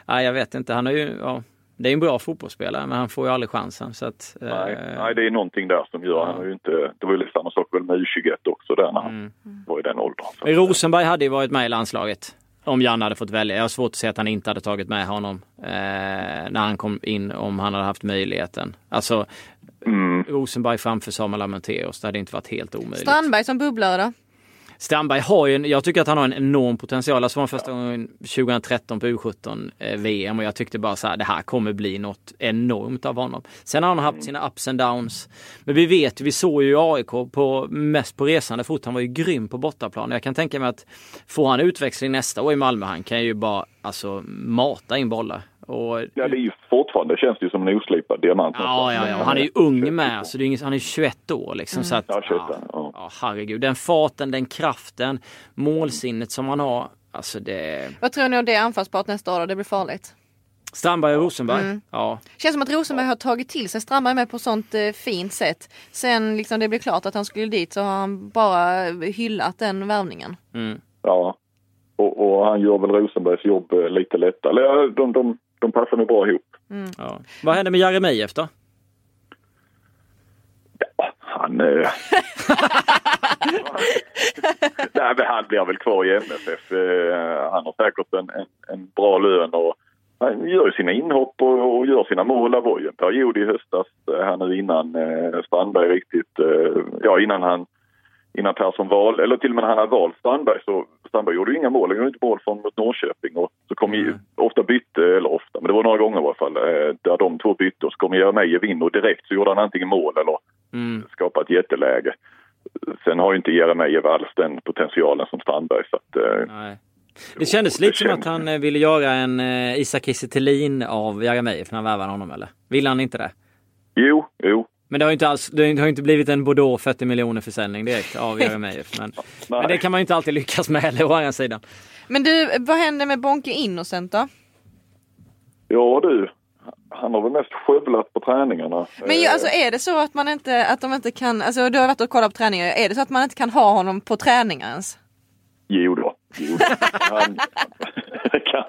nej, jag vet inte, han är ju, ja, det är en bra fotbollsspelare men han får ju aldrig chansen. Så att, Nej, eh, nej, det är någonting där som gör, han har ju inte, det var ju samma sak väl med U21 också där när han Mm. var i den åldern. Så Rosenberg hade ju varit med i landslaget. Om Janne hade fått välja. Jag har svårt att se att han inte hade tagit med honom eh, när han kom in om han hade haft möjligheten. Alltså mm, Rosenberg framför Samuel Amanteros, det hade inte varit helt omöjligt. Strandberg som bubblare då? Strandberg har ju, en, jag tycker att han har en enorm potential. Jag såg honom första gången 2013 på U17 eh, VM och jag tyckte bara så här, det här kommer bli något enormt av honom. Sen har han haft sina ups and downs. Men vi vet, vi såg ju AIK på, mest på resande fot. Han var ju grym på bortaplan. Jag kan tänka mig att får han utväxling nästa år i Malmö, han kan ju bara alltså mata in bollar. Och, ja, det är ju fortfarande, känns det ju som en oslipad diamant. Ja, ja, ja. Han är ju ung med, så det är inget, han är 21 år liksom. Så att, Ja, 21, ja, ja. herregud. Den farten, den kraften, målsinnet som han har. Alltså det... Vad tror ni om det anfallsparet nästa år då? Det blir farligt. Strandberg och Rosenberg. Mm. Ja. Känns som att Rosenberg har tagit till sig Strandberg med på sånt eh, fint sätt. Sen liksom det blev klart att han skulle dit så har han bara hyllat den värvningen. Mm. Ja. Och, och han gör väl Rosenbergs jobb eh, lite lättare. Eller de, de, de passar nog bra ihop. ja. Vad hände med Jeremejeff då? Ja, han... Eh... Nej, men han blir väl kvar i MFF. Eh, han har säkert en, en, en bra lön och han gör sina inhopp och, och gör sina mål. Det var ju en period i höstas eh, här nu innan eh, Strandberg riktigt, eh, ja innan han innan Persson valde, eller till och med när han hade valt Strandberg så Strandberg gjorde ju inga mål, han gjorde inte mål från mot Norrköping och så kom ju ofta bytte, eller ofta, men det var några gånger i alla fall, eh, där de två bytte och så kom Jeremejeff in och direkt så gjorde han antingen mål eller Mm. skapa ett jätteläge. Sen har ju inte Jeremejeff alls den potentialen som Strandberg så att, eh, Nej. Det kändes lite som att han eh, ville göra en eh, Isak Kiese av Jeremejeff när han värvade honom eller? Ville han inte det? jo, jo. Men det har ju inte alls, det har inte blivit en Bordeaux 40 miljoner försäljning direkt av Jeremejeff. Men, men det kan man ju inte alltid lyckas med heller å andra sidan. Men du, vad händer med Bonke Innocent då? Ja du, han har väl mest skövlat på träningarna. Men ju, alltså är det så att man inte, att de inte kan, alltså du har varit och kollat på träningar, är det så att man inte kan ha honom på träningar ens? Jo då. Jo då. Han,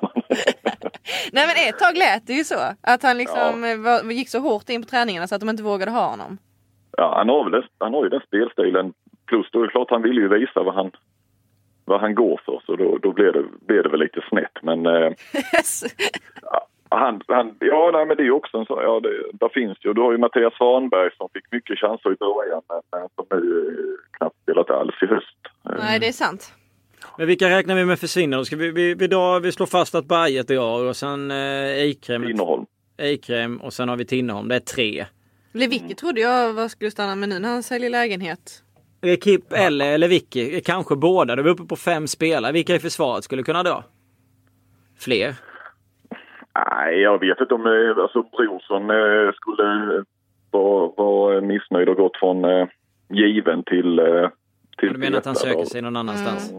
man. Nej men ett tag lät det ju så. Att han liksom eh, var, gick så hårt in på träningarna så att de inte vågade ha honom. Ja, han, har väl, han har ju den spelstilen. Plus då är det klart han vill ju visa vad han, vad han går för. Så då, då blir, det, blir det väl lite snett. Men eh, han, han, ja, nej, men det är ju också en så, ja, det, där finns ju. Du har ju Mattias Svanberg som fick mycket chanser i början men, som nu eh, knappt spelat alls i höst. Nej det är sant. Men vilka räknar vi med försvinner? då? Ska vi, vi, vi, drar, vi slår fast att Berget drar och sen eh, Eikrem, Tinnerholm. Eikrem och sen har vi Tinnerholm. Det är tre. Lewicki trodde jag var skulle stanna med nu när han säljer lägenhet. Ekip eller, eller Vicky, kanske båda. Då är vi uppe på fem spelare. Vilka i försvaret skulle kunna dra? Fler? Nej, jag vet inte om eh, alltså, Brorsson eh, skulle vara var missnöjd och gått från eh, given till... Eh, till Du menar att han söker sig någon annanstans?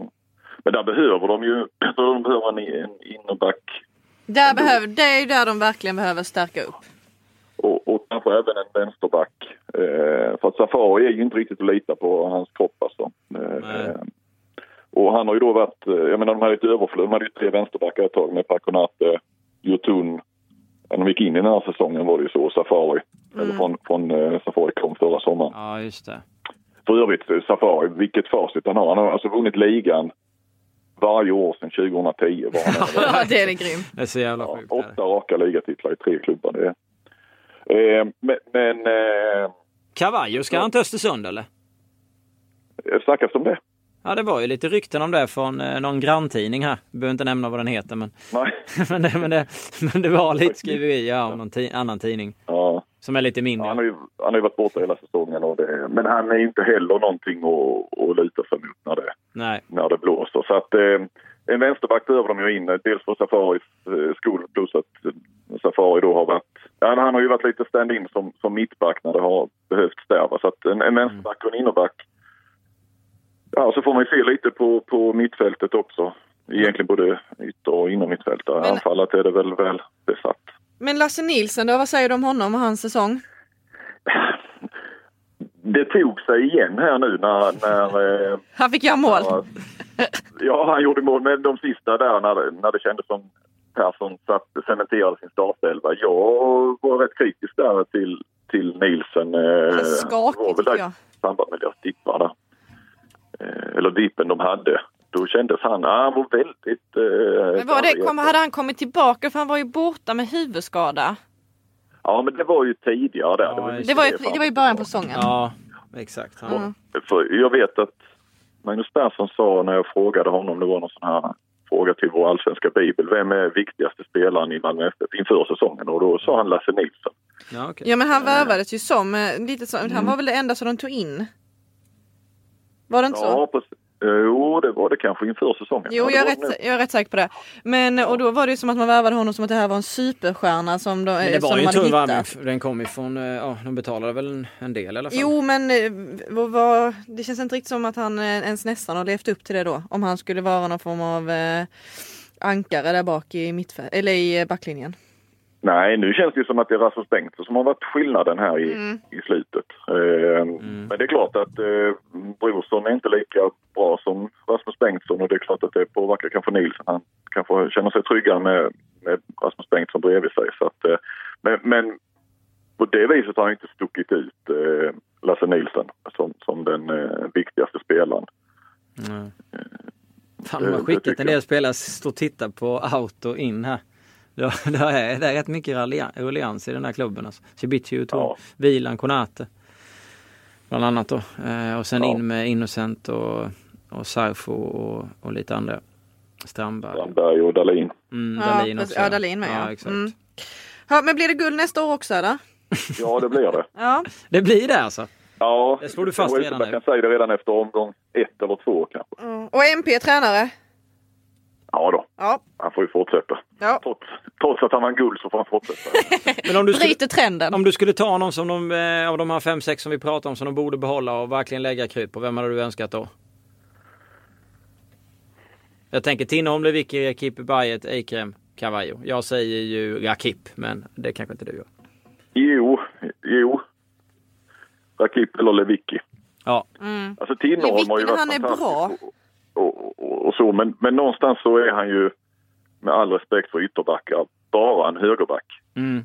Men där behöver de ju de behöver en, en innerback Där behöver, det är ju där de verkligen behöver stärka upp. och, och kanske även en vänsterback. Eh, för att Safari är ju inte riktigt att lita på hans kropp alltså. Eh, och han har ju då varit, eh, jag menar de hade ett överflöd, de hade ju tre vänsterbackar ett tag med Paconate, Jotun. När de gick in i den här säsongen var det ju så, Safari. Eller från, från eh, Safari kom förra sommaren. Ja, just det. För övrigt, eh, Safari, vilket facit han har. Han har alltså vunnit ligan varje år sedan 2010. Var han Ja det är det grym. Det är så jävla Ja, sjukt. det. åtta raka ligatitlar i tre klubbar. Det är. Eh, men men eh, Cavallo, ska han till Östersund eller? det snackas om det. Ja, det var ju lite rykten om det från eh, någon granntidning här. Jag behöver inte nämna vad den heter, men, Nej. men, det, men, det, men det var lite skriverier om någon ti- annan tidning Ja, som är lite mindre. han, har ju, han har ju varit borta hela säsongen. Och det, men han är inte heller någonting att, att luta sig mot när det, Nej. när det blåser. Så att eh, en vänsterback behöver de ju in. Dels för Safaris eh, skull plus att eh, Safari då har varit... Ja, han har ju varit lite stand-in som, som mittback när det har behövts där. va. Så att en, en vänsterback och en innerback. Ja, så får man ju se lite på, på mittfältet också. Egentligen både ytter och innermittfältare. Men- Anfallet är det väl väl besatt. Men Lasse Nilsson då, vad säger du om honom och hans säsong? det tog sig igen här nu när... när eh, Han fick göra mål. Ja, ja, han gjorde mål, men de sista där när, när det kändes som Persson satt, cementerade sin startelva. Jag var rätt kritisk där till, till Nielsen. Eh, skakigt, tycker jag. i samband med deras dippar där. Eh, eller dippen de hade. Då kändes han, ah, han var väldigt... Eh, Men var det, kom, hade han kommit tillbaka för han var ju borta med huvudskada? Ja, men det var ju tidigare där. Ja, var just Det var ju, det var ju början på säsongen. Ja, exakt. Han, Mm. För jag vet att Magnus Persson sa när jag frågade honom, det var någon sån här fråga till vår allsvenska bibel, vem är viktigaste spelaren i Malmö FF inför säsongen? Och då sa han Lasse Nilsson. Ja, okej. Ja men han värvades ju som, eh, lite som, Mm. han var väl det enda som de tog in? Var det inte så? Ja, precis. Jo, det var det kanske inför säsongen. Jo, jag är, rätt, jag är rätt säker på det. Men och då var det ju som att man värvade honom som att det här var en superstjärna som de, Men det som var de ju en hade tung hittat. värvning. Den kom ifrån, eh, ja, de betalade väl en, en del i alla fall. Jo men eh, vad, vad, det känns inte riktigt som att han eh, ens nästan har levt upp till det då. Om han skulle vara någon form av eh, ankare där bak i, mittfält, eller i backlinjen. Nej, nu känns det ju som att det är Rasmus Bengtsson som har varit skillnaden här i, Mm. i slutet. Eh, Men det är klart att eh, Brorsson är inte lika bra som Rasmus Bengtsson och det är klart att det påverkar kanske Nilsson. Han kanske känner sig tryggare med, med Rasmus Bengtsson bredvid sig. Så att, eh, men, men på det viset har han inte stuckit ut eh, Lasse Nilsson som, som den eh, viktigaste spelaren. Mm. Fan, Det- de har skickat en del spelare stå och titta på auto in här. Det, det, är, det är rätt mycket rullians i den här klubben. Alltså. Cibicio tog Ja. Vilan, Konate. Bland annat då. Eh, och sen Ja. in med Innocent och, och Sarfo och, och lite andra. Strandberg. Strandberg och Dahlin. Mm, Ja, Dahlin också. Ja, Dahlin med, ja. ja. Exakt. Mm. Ja, men blir det guld nästa år också eller? Ja, det blir det. Ja. Det blir det alltså? Ja, Det slår du fast redan nu. Jag kan säga det redan efter omgång ett eller två kanske. Och MP är tränare? Ja då, Ja. han får ju fortsätta. ja. Trots, trots att han vann guld så får han fortsätta. Men om du skulle, Bryter trenden. om du skulle ta någon som de, eh, av de här fem, sex som vi pratar om som de borde behålla och verkligen lägga krut på. Vem hade du önskat då? Jag tänker Tinnerholm, Lewicki, Rakip, Bayet, Eikrem, Cavallo. Jag säger ju Rakip, men det kanske inte du gör. jo, jo. Rakip eller Lewicki. Ja, Alltså Tinnerholm har ju varit han är fantastisk Och, och, och så, men, men någonstans så är han ju, med all respekt för ytterbackar, bara en högerback. mm.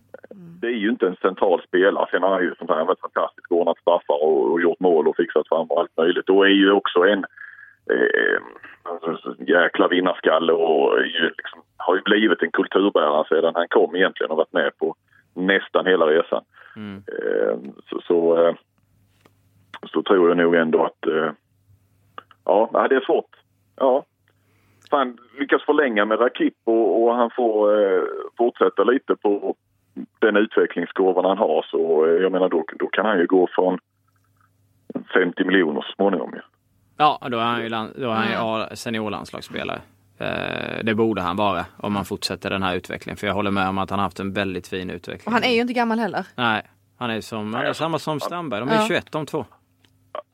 Det är ju inte en central spelare. Sen har han ju som har varit fantastisk, ordnat straffar och, och gjort mål och fixat fram och allt möjligt. Och är ju också en eh, alltså, jäkla vinnarskalle och ju liksom, har ju blivit en kulturbärare sedan han kom egentligen och varit med på nästan hela resan. Mm. Eh, så, så, eh, så tror jag nog ändå att eh, ja, det är svårt. Ja. Fan, lyckas förlänga med Rakip och, och han får eh, fortsätta lite på den utvecklingskurvan han har så eh, jag menar då, då kan han ju gå från 50 miljoner så småningom. ju. ja då är han ju, land, då är han ju seniorlandslagsspelare. Eh, det borde han vara om man fortsätter den här utvecklingen. För jag håller med om att han har haft en väldigt fin utveckling. Och han är ju inte gammal heller. Nej, han är, som, han är samma som Strandberg. De är Ja. 21 de två.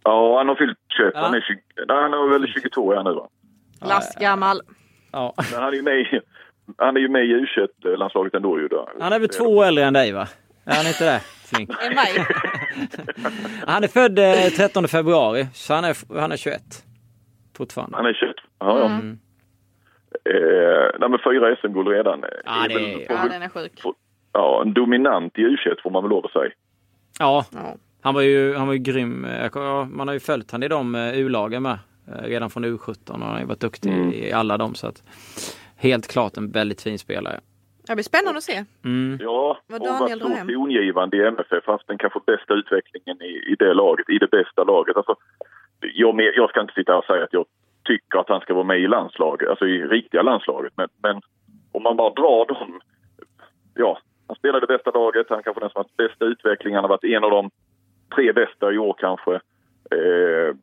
Ja, han har fyllt 21. Ja. Han, är 20, nej, han är väl 22 är han nu va? Lastgammal. Ja. Men han är ju med, i- han är ju med i U21-landslaget ändå ju. Då. Han är väl två år äldre än dig va? Är han inte det? Flink. Han är född eh, 13 februari, så han är, han är 21. Fortfarande. Han är 21. Ja, ja. Mm. Eh, nej, men fyra SM-guld redan. eh, Ja, är det väl- Ja väl- den är sjuk. får- ja, en dominant i U21 får man väl lov att säga. Ja, Ja. han var ju, han var ju grym. Eh, ja, Man har ju följt han i de eh, U-lagen med. Eh, Redan från U17 och han har ju varit duktig Mm. i alla dem. Så att, helt klart en väldigt fin spelare. Det blir spännande att se. Mm. Ja, Vad och Daniel så hem. tongivande i MFF. Haft den kanske bästa utvecklingen i, i det laget, i det bästa laget. Alltså, jag, jag ska inte sitta här och säga att jag tycker att han ska vara med i landslaget, alltså i riktiga landslaget. Men, men om man bara drar dem. Ja, han spelar det bästa laget, han kanske den som haft bästa utveckling. Han har varit en av de tre bästa i år kanske. Eh,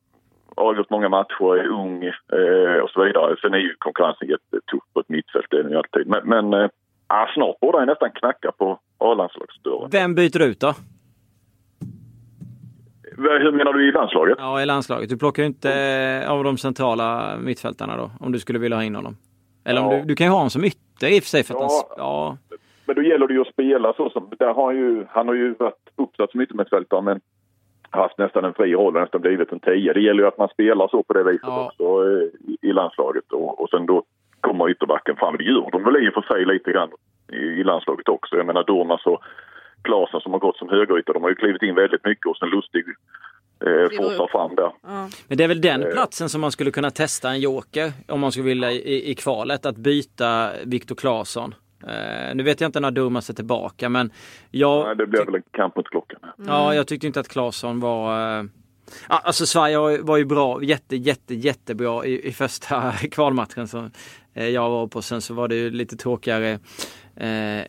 avgjort många matcher, är ung eh, och så vidare. Sen är ju konkurrensen jättetuff på ett mittfält, det är den ju alltid. Men, men eh, ah, snart borde han nästan knacka på A-landslagsdörren. Vem byter du ut då? Hur menar du i landslaget? Ja, i landslaget. Du plockar ju inte eh, av de centrala mittfältarna då, om du skulle vilja ha in honom. Eller om Ja. du, du kan ju ha honom som ytter i och för sig. För att Ja. han, ja, men då gäller det ju att spela så som... Där har han, ju, han har ju varit uppsatt som yttermittfältare men haft nästan en fri roll och nästan blivit en tia. Det gäller ju att man spelar så på det viset Ja. också eh, i, i landslaget och, och sen då kommer ytterbacken fram. Det gör de väl i och för sig lite grann i, i landslaget också. Jag menar Durmaz och Klasen som har gått som högerytter, de har ju klivit in väldigt mycket och sen Lustig eh, forsar upp. fram där. Ja. Men det är väl den platsen som man skulle kunna testa en joker om man skulle vilja i, i kvalet, att byta Viktor Claesson. Eh, nu vet jag inte när Durmaz är tillbaka men jag, Nej, det blir väl en kamp mot klockan. ja, jag tyckte inte att Claesson var ja, Alltså Sverige var ju- bra, jätte, jätte, jättebra i, i första kvalmatchen som eh, jag var på. Sen så var det ju lite tråkigare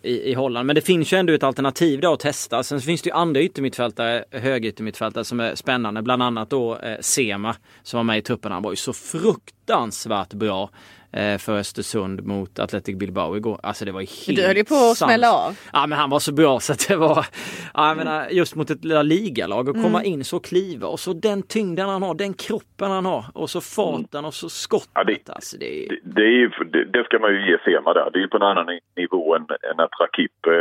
i, i Holland. Men det finns ju ändå ett alternativ då att testa. Sen finns det ju andra yttermittfältare, högeryttermittfältare som är spännande. Bland annat då Sema som var med i truppen. Han var ju så fruktansvärt bra för Östersund mot Athletic Bilbao igår. Alltså det var ju helt Du höll ju på att smälla av. Ja men han var så bra så att det var, ja, jag menar, just mot ett lilla ligalag och komma in så kliva och så den tyngden han har, den kroppen han har och så farten och så skottet. Ja, det- alltså, det är, Det, det, är ju, det, det ska man ju ge Sema där. Det är ju på en annan ni- nivå än, än att Rakip eh,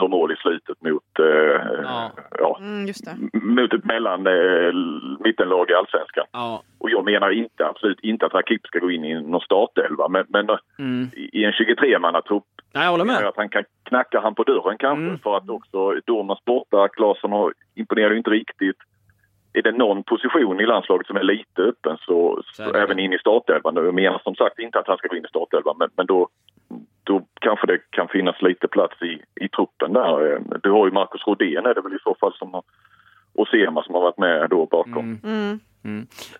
gör mål i slutet mot, eh, Ja. ja. Mm, just det. m- mot ett mellan eh, mittenlag i allsvenskan. ja, Och jag menar inte, absolut inte att Rakip ska gå in i någon startelva men, men eh, mm. i en 23-mannatrupp Nej, jag håller med. att han kan knacka han på dörren kanske Mm. för att också Dormas borta, Claesson har imponerar ju inte riktigt. Är det någon position i landslaget som är lite öppen så, Så så även in i startelvan. Jag menar som sagt inte att han ska gå in i startelvan men, men då, då kanske det kan finnas lite plats i, i truppen där. Eh, Du har ju Marcus Rodén är det väl i så fall som har, och Sema som har varit med då bakom. Mm. Mm.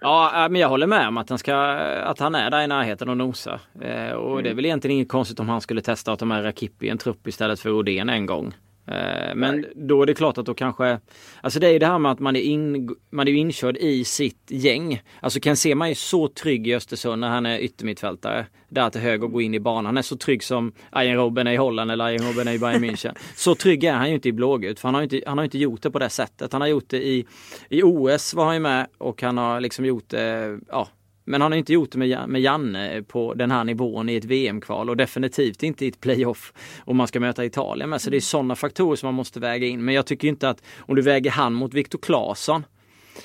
Ja, äh, men jag håller med om att han, ska, att han är där i närheten och nosar. Eh, och det är väl egentligen inget konstigt om han skulle testa att ta med Rakip i en trupp istället för Odén en gång. Eh, men då är det klart att då kanske, alltså det är ju det här med att man är, in, man är inkörd i sitt gäng. Alltså Ken Sema är så trygg i Östersund när han är yttermittfältare. Där till höger och går in i banan. Han är så trygg som Arjen Robben är i Holland eller Arjen Robben är i Bayern München. Så trygg är han ju inte i blågult för han har ju inte, han har inte gjort det på det sättet. Han har gjort det i, i OS var han ju med och han har liksom gjort det, ja men han har inte gjort det med, med Janne på den här nivån i ett VM-kval och definitivt inte i ett playoff om man ska möta Italien med. Så det är sådana faktorer som man måste väga in. Men jag tycker inte att om du väger han mot Viktor Claesson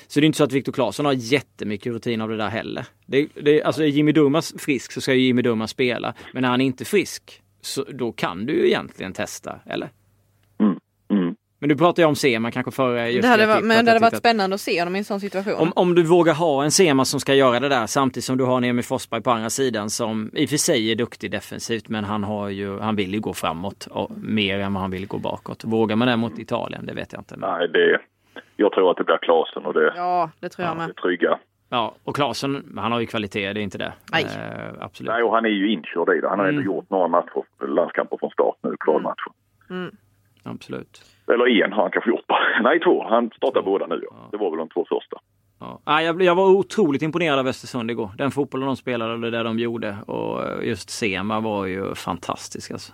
så det är inte så att Viktor Claesson har jättemycket rutin av det där heller. Det, det, alltså är Jimmy Durmaz frisk så ska ju Jimmy Durmaz spela. Men när han inte är frisk så då kan du ju egentligen testa, eller? Mm. Mm. Men du pratar ju om Sema kanske före just Det hade, varit, för men det hade varit spännande att se honom i en sån situation. om, om du vågar ha en Sema som ska göra det där samtidigt som du har en Emil Forsberg på andra sidan som i och för sig är duktig defensivt men han, har ju, han vill ju gå framåt och, mer än vad han vill gå bakåt. Vågar man det mot Italien? Det vet jag inte. Nej, det, jag tror att det blir Klasen och det, Ja, det tror jag det med. trygga. ja, och Klasen, han har ju kvalitet, det är inte det. Nej. Eh, absolut. Nej, och han är ju inkörd i det. Han har Mm. ändå gjort några matcher, landskamper från start nu, kvalmatcher. Mm. Absolut. Eller en har han kanske gjort. Nej, två. Han startar båda nu. Ja. Det var väl de två första. Ja. Jag, jag var otroligt imponerad av Östersund igår. Den fotbollen de spelade och det där de gjorde. Och just Sema var ju fantastisk alltså.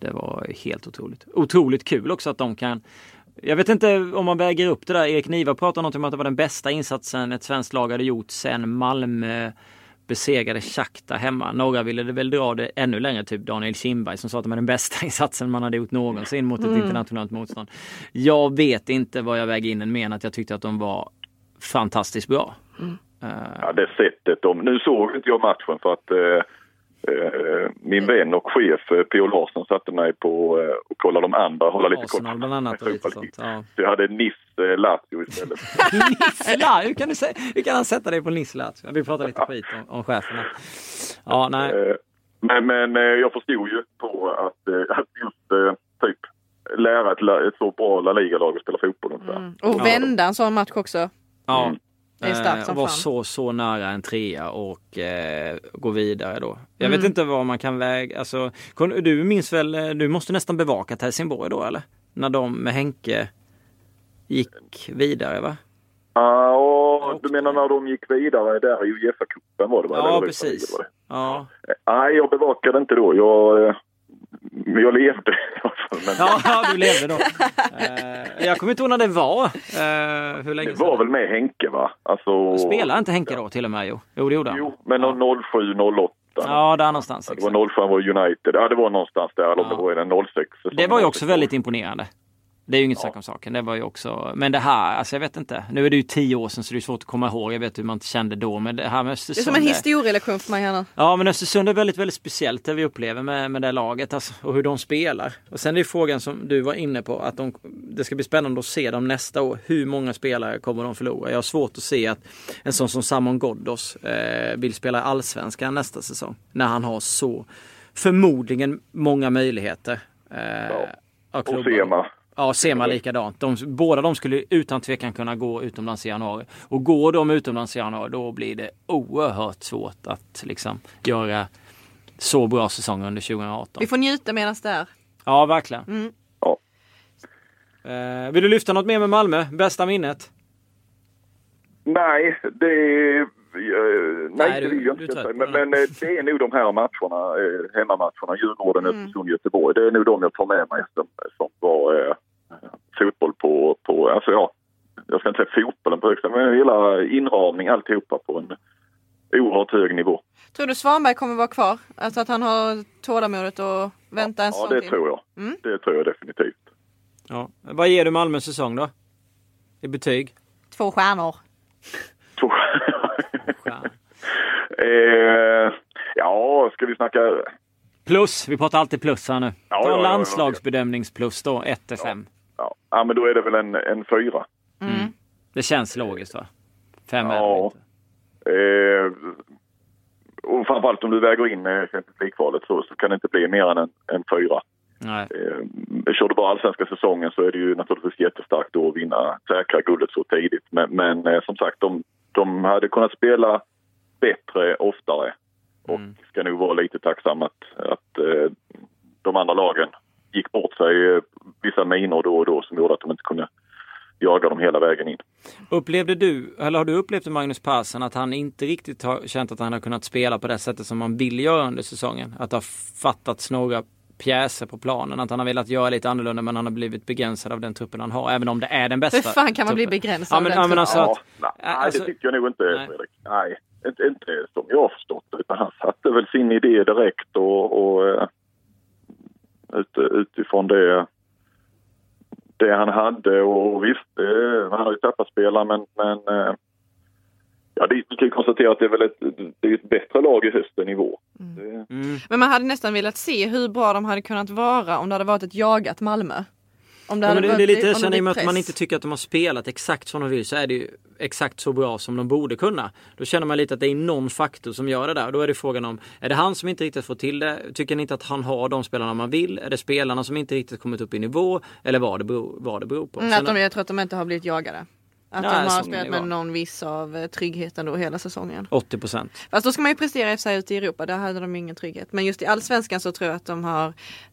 Det var helt otroligt. Otroligt kul också att de kan jag vet inte om man väger upp det där. Erik Niva pratade någonting om att det var den bästa insatsen ett svenskt lag hade gjort sen Malmö besegrade Shakhtar hemma. Några ville väl dra det ännu längre, typ Daniel Kindberg som sa att det var den bästa insatsen man hade gjort någonsin mot ett internationellt motstånd. Jag vet inte vad jag väger in än mer än att jag tyckte att de var fantastiskt bra. Eh, Ja, det sättet de... Nu såg inte jag matchen för att eh, min vän och chef eh, P.O. Larsson satte mig på eh, och kolla de andra, hålla lite koll bland annat och lite sånt. Ja. Så jag hade Nice eh, Lazio istället. Nissla, hur kan, du hur kan han sätta dig på Nissla? Vi pratar lite skit om, om cheferna. Ja, nej. Eh, Men, men eh, jag förstod ju på att, eh, att just eh, typ lära ett, ett så bra La Liga-lag att spela fotboll. Mm. Och vända en sån match också. Ja. Mm. Det är starkt Eh, som och var fan. så, så nära en trea och eh, gå vidare då. Jag Mm. vet inte vad man kan väga, alltså, du minns väl, eh, du måste nästan bevakat Helsingborg då eller? När de med Henke gick vidare va? Ja, och du menar när de gick vidare där i Uefa-cupen var det va? Ja, Eller precis. var det? Ja, Eh, Nej, jag bevakade inte då. Jag, eh, jag levde i alla fall. Men ja du levde då. Eh, jag kommer inte ihåg när det var. Eh, hur länge det var väl med Henke va? Alltså, Spelade inte Henke då till och med? Jo, jo det gjorde han. Jo, men 07, 08. Ja, där någonstans. Ja, det var 07 var United. Ja, det var någonstans där. Eller Ja. det var den 06. Det var ju också väldigt imponerande. Det är ju inget snack om saken. Det var ju också, men det här, alltså jag vet inte. Nu är det ju tio år sedan så det är svårt att komma ihåg. Jag vet hur man inte kände då. Men det här med Det är Östersund. som en historielektion för mig här nu. Ja men Östersund är väldigt, väldigt speciellt det vi upplever med, med det laget alltså, och hur de spelar. Och sen är ju frågan som du var inne på att de, det ska bli spännande att se dem nästa år. Hur många spelare kommer de förlora? Jag har svårt att se att en sån som Samon Ghoddos eh, vill spela Allsvenskan nästa säsong. När han har så förmodligen många möjligheter. Eh, av Och. Sema. Ja, Sema likadant. De, båda de skulle utan tvekan kunna gå utomlands i januari. Och går de utomlands i januari då blir det oerhört svårt att liksom göra så bra säsong under 2018. Vi får njuta medan det är. Ja, verkligen. Mm. Ja. Eh, vill du lyfta något mer med Malmö? Bästa minnet? Nej, det är... eh, nej, Nej, det vill jag inte säga. Men, den. men eh, det är nog de här matcherna, eh, hemmamatcherna, Djurgården, Mm. Östersund, Göteborg. Det är nog de jag tar med mig som, som var eh, fotboll på, på, alltså ja, jag ska inte säga fotbollen på högsta, men hela inramning, alltihopa på en oerhört hög nivå. Tror du Svanberg kommer vara kvar? Alltså att han har tålamodet och vänta en Ja, säsong det till? tror jag. Mm. Det tror jag definitivt. Ja. Vad ger du Malmö säsong då? I betyg? Två stjärnor. Två- Stjärna. eh, ja, ska vi snacka... Plus, vi pratar alltid plus här nu. Ja, Ta ja, ja, ja. landslagsbedömningsplus då, 1 till 5. Ja, men då är det väl en, en fyra. Mm. Det känns logiskt va? 5 Ja. är det inte. Eh, och framförallt om du väger in eh, Champions League-kvalet så, så kan det inte bli mer än en, en fyra. Nej. Eh, kör du bara allsvenska säsongen så är det ju naturligtvis jättestarkt då att vinna, säkra guldet så tidigt. Men, men eh, som sagt, de, de hade kunnat spela bättre oftare och Mm. ska nog vara lite tacksamma att, att eh, de andra lagen gick bort sig eh, vissa minor då och då som gjorde att de inte kunde jaga dem hela vägen in. Upplevde du, eller har du upplevt det Magnus Persson att han inte riktigt har känt att han har kunnat spela på det sättet som man vill göra under säsongen? Att det har fattats några pjäser på planen, att han har velat göra lite annorlunda men han har blivit begränsad av den truppen han har, även om det är den bästa. Hur fan kan man bli truppen. begränsad Ja av men, den ja, men truppen? alltså ja, nej, alltså- det tycker jag nog inte nej. Fredrik. Nej, inte, inte som jag har förstått det. Utan han satte väl sin idé direkt och, och eh, ut, utifrån det, det han hade och visst, det, han har ju tappat spelare men, men eh, ja, det, vi kan ju konstatera att det är väl ett, det är ett bättre lag i höst än i vår. Det, mm, Men man hade nästan velat se hur bra de hade kunnat vara om det hade varit ett jagat Malmö. Om Ja, hade men det, varit- det är lite det känner i och med att man inte tycker att de har spelat exakt som de vill så är det ju exakt så bra som de borde kunna. Då känner man lite att det är någon faktor som gör det där. Då är det frågan om, är det han som inte riktigt får till det? Tycker ni inte att han har de spelarna man vill? Är det spelarna som inte riktigt kommit upp i nivå? Eller vad det beror, vad det beror på? Mm, Sen- att de, jag tror att de inte har blivit jagade. Att Nej, de har spelat med någon viss av eh, tryggheten då hela säsongen. 80 procent. Fast då ska man ju prestera i sig ute i Europa, där hade de ingen trygghet. Men just i allsvenskan så tror jag att de har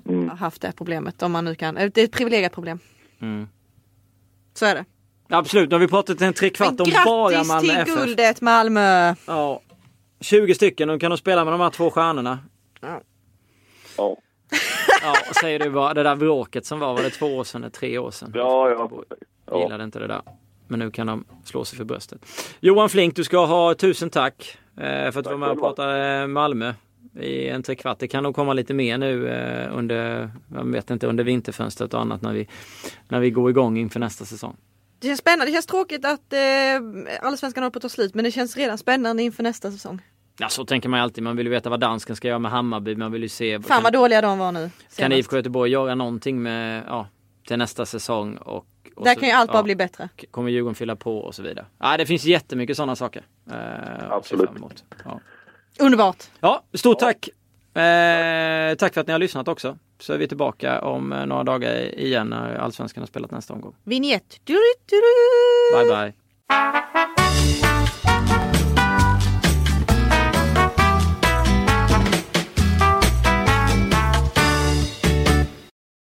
mm. haft det problemet. Om man nu kan. eh, Det är ett privilegierat problem. Mm. Så är det. Absolut, nu har vi pratat en tre kvart Men om bara grattis Malmö till FF. guldet Malmö! Ja. 20 stycken, nu kan de spela med de här två stjärnorna. ja. Ja, och säger du bara det där bråket som var, var det två år sedan eller tre år sedan? Ja, ja. Jag ja. gillade inte det där. Men nu kan de slå sig för bröstet. Johan Flink, du ska ha tusen tack eh, för att du var med och pratade Malmö i en trekvart. Det kan nog komma lite mer nu eh, under, jag vet inte, under vinterfönstret och annat när vi, när vi går igång inför nästa säsong. Det känns spännande. Det känns tråkigt att eh, allsvenskan håller på att ta slut. Men det känns redan spännande inför nästa säsong. Ja, så tänker man alltid. Man vill ju veta vad dansken ska göra med Hammarby. Man vill ju se. Fan kan, vad dåliga de var nu. kan senast. IFK Göteborg göra någonting med, ja, till nästa säsong? Och, och Där så- kan ju allt bara ja. bli bättre. Kommer Djurgården fylla på och så vidare. Ja, det finns jättemycket sådana saker. Eh, Absolut. fram emot. Ja. Underbart! Ja, stort tack! Eh, tack för att ni har lyssnat också. Så är vi tillbaka om eh, några dagar igen när Allsvenskan har spelat nästa omgång. Vinjett. Du, du, du, du. Bye bye!